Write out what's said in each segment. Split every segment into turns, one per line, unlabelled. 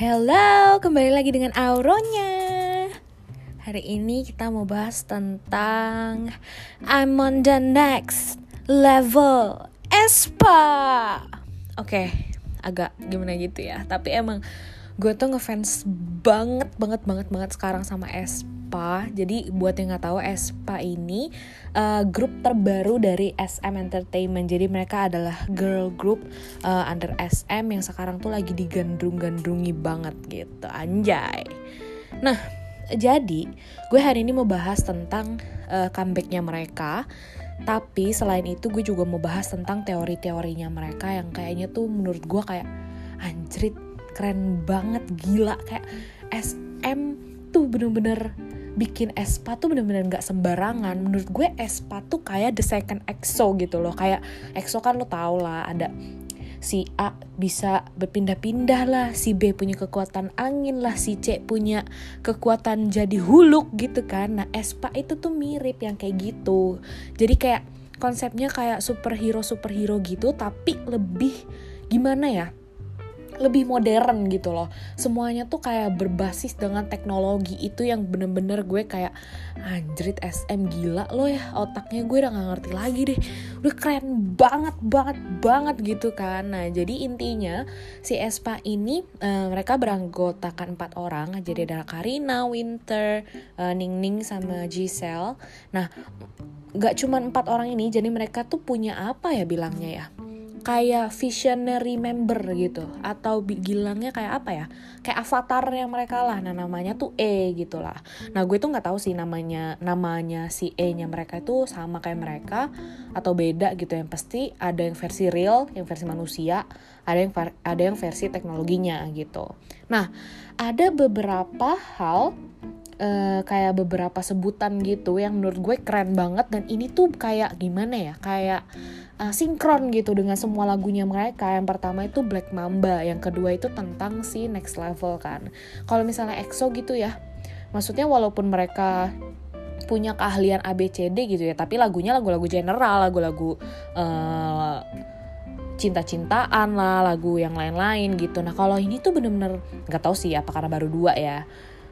Hello, kembali lagi dengan Auronya. Hari ini kita mau bahas tentang I'm on the next level Espa. Oke, agak gimana gitu ya. Tapi emang gue tuh ngefans banget banget banget banget sekarang sama Espa. Jadi buat yang nggak tahu Espa ini uh, grup terbaru dari SM Entertainment. Jadi mereka adalah girl group uh, under SM yang sekarang tuh lagi digandrung-gandrungi banget gitu. Anjay. Nah, jadi gue hari ini mau bahas tentang uh, comebacknya mereka. Tapi selain itu gue juga mau bahas tentang teori-teorinya mereka yang kayaknya tuh menurut gue kayak anjrit keren banget gila kayak SM tuh bener-bener bikin Espa tuh bener-bener nggak sembarangan menurut gue Espa tuh kayak the second EXO gitu loh kayak EXO kan lo tau lah ada si A bisa berpindah-pindah lah, si B punya kekuatan angin lah, si C punya kekuatan jadi huluk gitu kan. Nah, Espa itu tuh mirip yang kayak gitu. Jadi kayak konsepnya kayak superhero superhero gitu tapi lebih gimana ya? Lebih modern gitu loh. Semuanya tuh kayak berbasis dengan teknologi itu yang bener-bener gue kayak anjrit SM gila lo ya otaknya gue udah gak ngerti lagi deh. Udah keren banget banget banget gitu kan. Nah jadi intinya si Espa ini uh, mereka beranggotakan empat orang jadi ada Karina, Winter, uh, Ning Ning sama Giselle. Nah gak cuma empat orang ini jadi mereka tuh punya apa ya bilangnya ya kayak visionary member gitu atau bilangnya kayak apa ya? Kayak avatarnya mereka lah nah namanya tuh E gitu lah. Nah gue tuh nggak tahu sih namanya namanya si E nya mereka itu sama kayak mereka atau beda gitu. Yang pasti ada yang versi real yang versi manusia ada yang ada yang versi teknologinya gitu. Nah ada beberapa hal uh, kayak beberapa sebutan gitu yang menurut gue keren banget dan ini tuh kayak gimana ya kayak uh, sinkron gitu dengan semua lagunya mereka. Yang pertama itu Black Mamba yang kedua itu tentang si next level kan. Kalau misalnya EXO gitu ya maksudnya walaupun mereka punya keahlian ABCD gitu ya tapi lagunya lagu-lagu general lagu-lagu uh, cinta-cintaan lah lagu yang lain-lain gitu. Nah kalau ini tuh bener-bener nggak tahu sih apa karena baru dua ya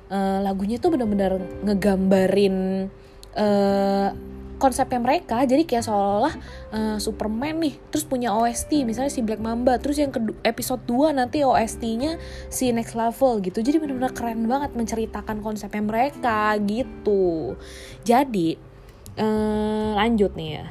uh, lagunya tuh bener-bener ngegambarin uh, konsepnya mereka. Jadi kayak seolah-olah uh, Superman nih terus punya OST misalnya si Black Mamba terus yang kedua episode 2 nanti OST-nya si Next Level gitu. Jadi bener-bener keren banget menceritakan konsepnya mereka gitu. Jadi uh, lanjut nih ya.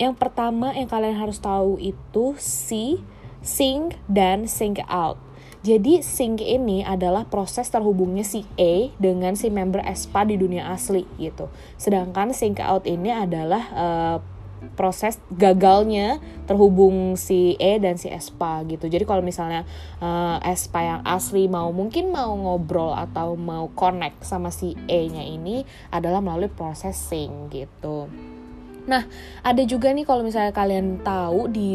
Yang pertama yang kalian harus tahu itu si sing dan sing out jadi sync ini adalah proses terhubungnya si A dengan si member ESPA di dunia asli gitu. Sedangkan sync out ini adalah uh, proses gagalnya terhubung si E dan si ESPA gitu. Jadi kalau misalnya uh, ESPA yang asli mau mungkin mau ngobrol atau mau connect sama si E-nya ini adalah melalui proses sync gitu. Nah, ada juga nih kalau misalnya kalian tahu di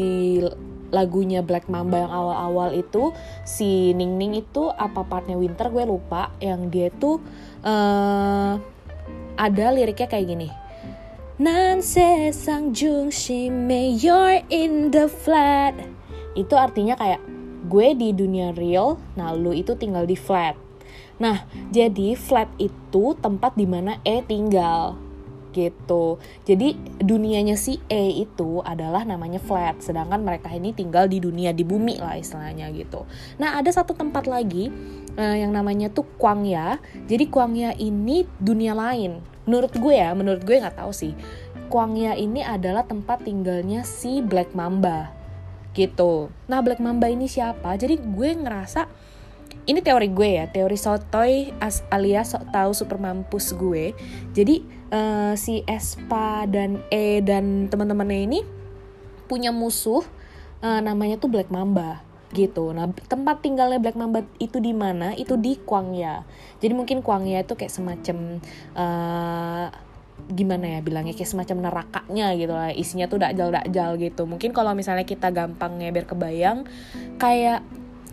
lagunya Black Mamba yang awal-awal itu si Ning Ning itu apa partnya Winter gue lupa. Yang dia tuh uh, ada liriknya kayak gini. Nan sesang jung shi you're in the flat. Itu artinya kayak gue di dunia real nah lu itu tinggal di flat. Nah jadi flat itu tempat di mana E tinggal gitu. Jadi dunianya si E itu adalah namanya flat, sedangkan mereka ini tinggal di dunia di bumi lah istilahnya gitu. Nah ada satu tempat lagi uh, yang namanya tuh Kwangya. Jadi Kwangya ini dunia lain. Menurut gue ya, menurut gue nggak tahu sih. Kwangya ini adalah tempat tinggalnya si Black Mamba gitu. Nah Black Mamba ini siapa? Jadi gue ngerasa ini teori gue ya, teori sotoy alias sok tahu super mampus gue. Jadi uh, si Espa dan E dan teman-temannya ini punya musuh uh, namanya tuh Black Mamba gitu. Nah, tempat tinggalnya Black Mamba itu di mana? Itu di Kwangya. Jadi mungkin Kwangya itu kayak semacam uh, gimana ya bilangnya kayak semacam nerakanya gitu lah isinya tuh dakjal dakjal gitu mungkin kalau misalnya kita gampangnya biar kebayang kayak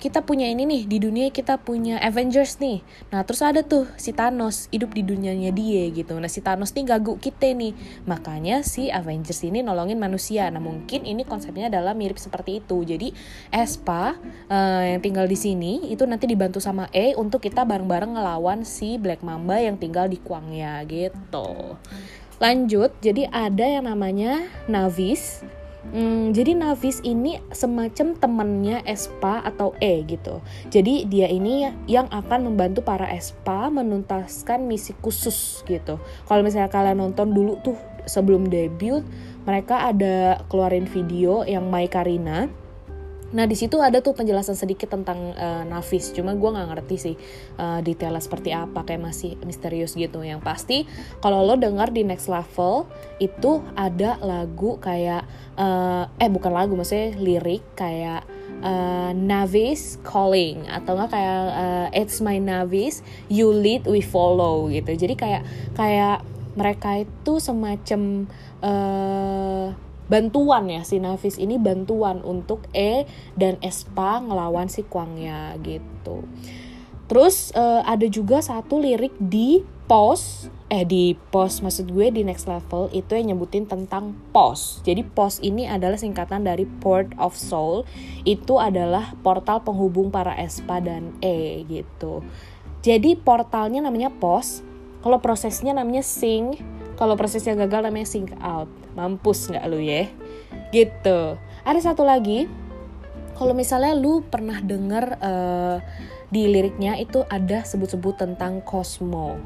kita punya ini nih di dunia kita punya Avengers nih. Nah terus ada tuh si Thanos hidup di dunianya dia gitu. Nah si Thanos nih gaguk kita nih. Makanya si Avengers ini nolongin manusia. Nah mungkin ini konsepnya adalah mirip seperti itu. Jadi Espa uh, yang tinggal di sini itu nanti dibantu sama E untuk kita bareng-bareng ngelawan si Black Mamba yang tinggal di Kuangnya gitu. Lanjut jadi ada yang namanya Navis Hmm, jadi Navis ini semacam temannya Espa atau E gitu. Jadi dia ini yang akan membantu para Espa menuntaskan misi khusus gitu. Kalau misalnya kalian nonton dulu tuh sebelum debut, mereka ada keluarin video yang Mai Karina Nah di situ ada tuh penjelasan sedikit tentang uh, Nafis, cuma gue nggak ngerti sih uh, detailnya seperti apa, kayak masih misterius gitu. Yang pasti kalau lo dengar di next level itu ada lagu kayak uh, eh bukan lagu, maksudnya lirik kayak uh, Navis calling atau enggak kayak uh, It's my Navis, you lead we follow gitu. Jadi kayak kayak mereka itu semacam uh, bantuan ya si Navis ini bantuan untuk E dan Espa ngelawan si Kuangya gitu. Terus uh, ada juga satu lirik di pos eh di pos maksud gue di next level itu yang nyebutin tentang pos. Jadi pos ini adalah singkatan dari Port of Soul. Itu adalah portal penghubung para Espa dan E gitu. Jadi portalnya namanya pos. Kalau prosesnya namanya sing kalau prosesnya gagal namanya sink out mampus nggak lu ya gitu ada satu lagi kalau misalnya lu pernah denger uh, di liriknya itu ada sebut-sebut tentang Cosmo.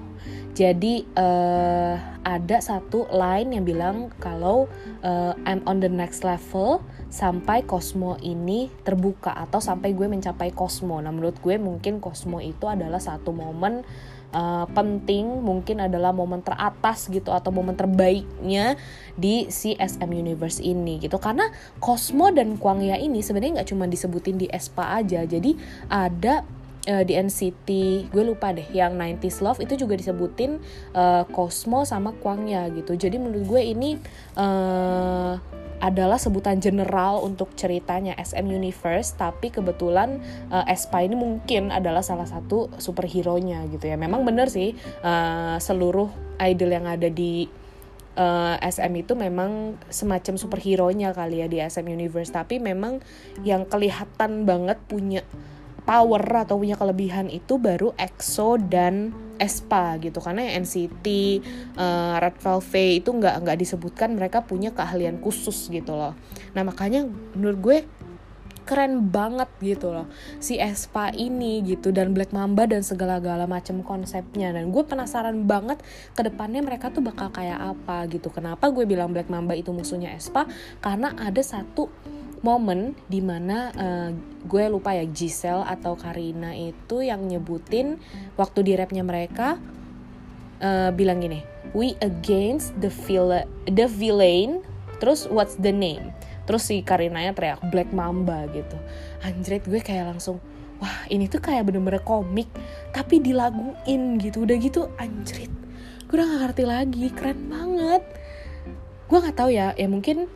Jadi uh, ada satu line yang bilang kalau uh, I'm on the next level sampai Cosmo ini terbuka atau sampai gue mencapai Cosmo. Nah menurut gue mungkin Cosmo itu adalah satu momen uh, penting mungkin adalah momen teratas gitu atau momen terbaiknya di si SM Universe ini gitu. Karena Cosmo dan Kwangya ini sebenarnya nggak cuma disebutin di Espa aja. Jadi ada uh, di NCT gue lupa deh yang 90s Love itu juga disebutin uh, Cosmo sama Kwangya gitu. Jadi menurut gue ini uh, adalah sebutan general untuk ceritanya SM Universe tapi kebetulan uh, Espa ini mungkin adalah salah satu superhero-nya gitu ya. Memang bener sih uh, seluruh idol yang ada di uh, eh, SM itu memang semacam superhero-nya kali ya di SM Universe tapi memang yang kelihatan banget punya power atau punya kelebihan itu baru EXO dan Espa gitu. Karena yang NCT, uh, Red Velvet itu nggak nggak disebutkan mereka punya keahlian khusus gitu loh. Nah makanya menurut gue keren banget gitu loh si Espa ini gitu dan Black Mamba dan segala-gala macam konsepnya. Dan gue penasaran banget ke depannya mereka tuh bakal kayak apa gitu. Kenapa gue bilang Black Mamba itu musuhnya Espa karena ada satu momen di mana uh, gue lupa ya Giselle atau Karina itu yang nyebutin waktu di rapnya mereka uh, bilang gini we against the villain the villain terus what's the name? Terus si Karinanya teriak Black Mamba gitu. Anjrit gue kayak langsung wah ini tuh kayak bener-bener komik tapi dilaguin gitu. Udah gitu anjrit gue udah gak ngerti lagi keren banget. Gue nggak tahu ya ya mungkin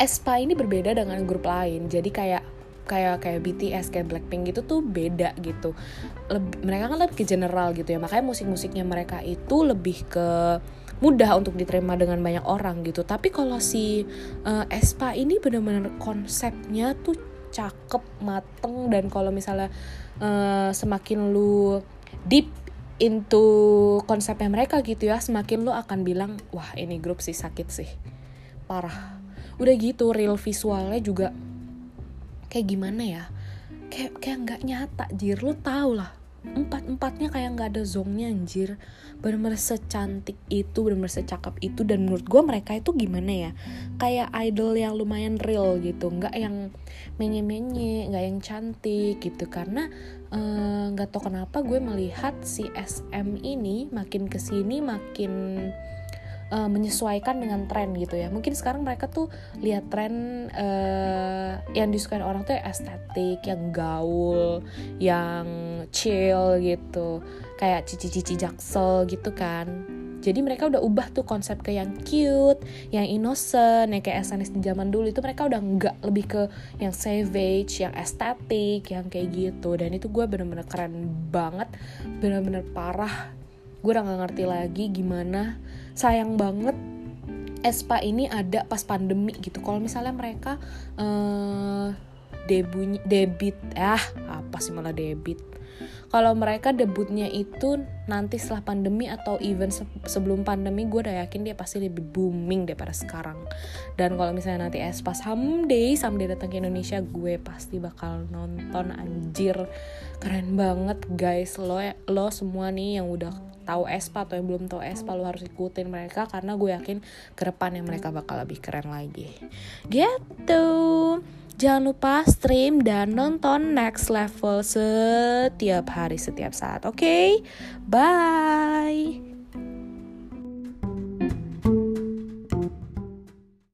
Espa ini berbeda dengan grup lain. Jadi kayak kayak kayak BTS kayak Blackpink gitu tuh beda gitu. Leb, mereka kan lebih ke general gitu ya. Makanya musik-musiknya mereka itu lebih ke mudah untuk diterima dengan banyak orang gitu. Tapi kalau si uh, Espa ini bener-bener konsepnya tuh cakep mateng dan kalau misalnya uh, semakin lu deep into konsepnya mereka gitu ya semakin lu akan bilang wah ini grup sih sakit sih. Parah udah gitu real visualnya juga kayak gimana ya? Kayak kayak nggak nyata jir. Lu tau lah empat empatnya kayak nggak ada zongnya anjir. Bener-bener secantik itu bener-bener secakep itu dan menurut gue mereka itu gimana ya? Kayak idol yang lumayan real gitu nggak yang menye-menye nggak yang cantik gitu. Karena eh, nggak uh, tau kenapa gue melihat si SM ini makin ke sini makin uh, menyesuaikan dengan tren gitu ya mungkin sekarang mereka tuh lihat tren uh, yang disukai orang tuh estetik yang gaul yang chill gitu kayak cici-cici jaksel gitu kan jadi mereka udah ubah tuh konsep ke yang cute, yang innocent, yang kayak SNS di zaman dulu itu mereka udah nggak lebih ke yang savage, yang estetik, yang kayak gitu. Dan itu gue bener-bener keren banget, bener-bener parah. Gue udah gak ngerti lagi gimana. Sayang banget Espa ini ada pas pandemi gitu. Kalau misalnya mereka uh, debut debit, ah apa sih malah debit? Kalau mereka debutnya itu nanti setelah pandemi atau even se sebelum pandemi gue udah yakin dia pasti lebih booming daripada sekarang. Dan kalau misalnya nanti Espa someday someday datang ke Indonesia gue pasti bakal nonton anjir. Keren banget guys. Lo lo semua nih yang udah tahu Espa atau yang belum tahu Espa lo harus ikutin mereka karena gue yakin ke depan yang mereka bakal lebih keren lagi gitu Jangan lupa stream dan nonton Next Level setiap hari, setiap saat. Oke, okay? bye.